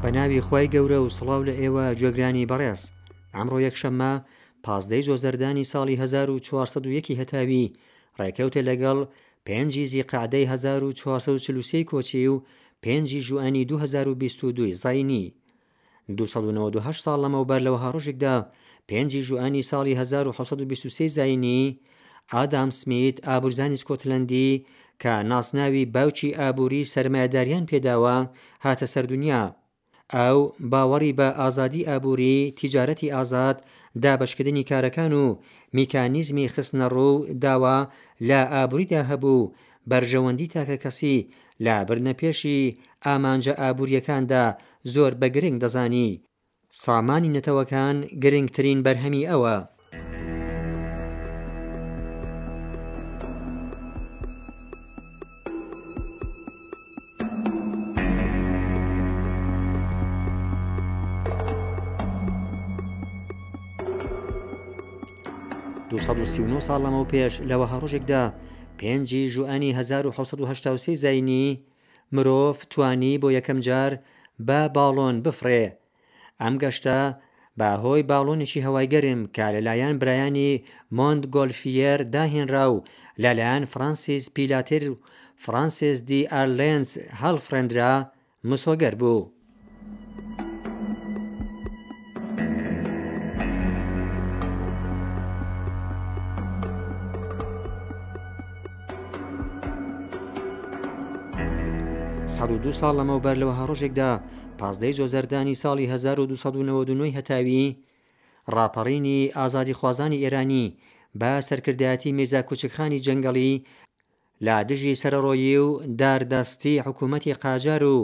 بە ناوی خوای گەورە و سڵاو لە ئێوە گوێگرانی بەڕێز ئەمڕۆ یەکشەممە پازدەی زۆزەردانی ساڵی 1401 هەتاوی ڕێکەوتە لەگەڵ پێنجی زیقعدەی 1440 کۆچی و پێنجی ژوئنی 2022 زینی دوو سەد و نەوەد و هەشت ساڵ لەمەوبەر لە وەها ڕۆژێکدا، پێنجی ژوئەنی ساڵی هەزار و حەوت سەد و بیست و سێ زایینی، ئادام سمیت، ئابوورزانی سکۆتلەندی کە ناسناوی باوکی ئابووریی سەرمایەداریان پێ داوە، هاتە سەر دنیا. ئەو باوەڕی بە ئازادیی ئابووری، تیجارەتی ئازاد، دابەشکردنی کارەکان و میکانیزمی خستنەڕوو و داوا لە ئابووریدا هەبوو و بەرژەوەندی تاکەکەسی لە بردنە پێشی ئامانجە ئابوورییەکاندا زۆر بە گرنگ دەزانی. سامانی نەتەوەکان گرنگترین بەرهەمی ئەوە. ساڵ لەمەو پێش لە وەها ڕۆژێکدا پێنجی ژوئنی 1970 زینی مرۆڤ توانی بۆ یەکەم جار بە باڵۆن بفڕێ ئەم گەشتە بە هۆی باڵۆنێکی هەوای گەرم کە لەلایەن برایانی مۆند گۆلفیێر داهێنرا و لەلایەن فرانسیس پیلاتر و فرانسیس دی ئارلێنس هەڵفڕێندرا مسۆگەر بوو. سەد و دوو ساڵ لەمەوبەر لە وەها ڕۆژێکدا، پازدەی جۆزەردانی ساڵی هەزار و دوو سەد و نەوەد و نۆ ی هەتاوی، ڕاپەڕینی ئازادیخوازانی ئێرانی بە سەرکردایەتی میرزا کوچکخانی جەنگەڵی لە دژی سەرەڕۆیی و داردەستی حکوومەتی قاجار و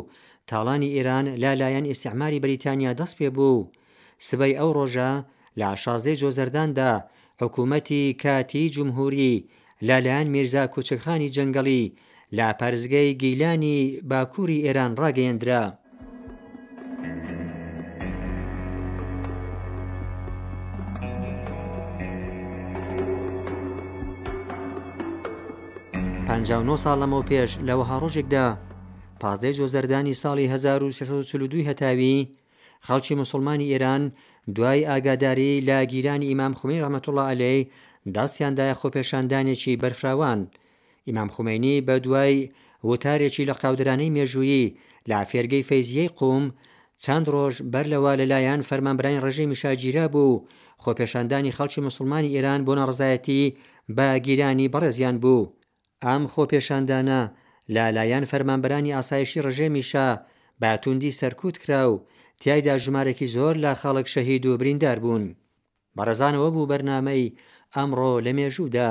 تاڵانی ئێران لە لایەن ئیستیعماری بەریتانیا دەست پێ بوو. سبەی ئەو ڕۆژە لە شازدەی جۆزەرداندا حکوومەتی کاتیی جمهووری لە لایەن میرزا کوچکخانی جەنگەڵی لە پارێزگای گیلانی باکووری ئێران ڕاگەیەندرا. پەنجا و نۆ ساڵ لەمەوپێش لە وەها ڕۆژێکدا، پازدە ی جۆزەردانی ساڵی هەزار و سێ سەد و چل و دوو ی هەتاوی، خەڵکی موسڵمانی ئێران دوای ئاگاداری لە گیرانی ئیمام خومەینی رەحمەت اللە عەلەیه دەستیان دایە خۆپێشاندانێکی بەرفراوان. ئیمام خومەینی بە دوای وتارێکی لەقتاودرانەی مێژوویی لە فێرگەی فەیزییەی قوم چەند رۆژ بەر لەوە لە لایەن فەرمانبەرانی رژێمی شا گیرابوو و خۆپێشاندانی خەڵکی موسڵمانی ئێران بۆ ناڕەزایەتی بە گیرانی بەڕێزیان بوو. ئەم خۆپێشاندانە لە لایەن فەرمانبەرانی ئاسایشی ڕژێمی شا بە توندی سەرکوت کرا و تیایدا ژمارەکی زۆر لە خەڵک شەهید و بریندار بوون. بەڕێزان ئەوە بوو بەرنامەی ئەمڕۆ لە مێژوودا.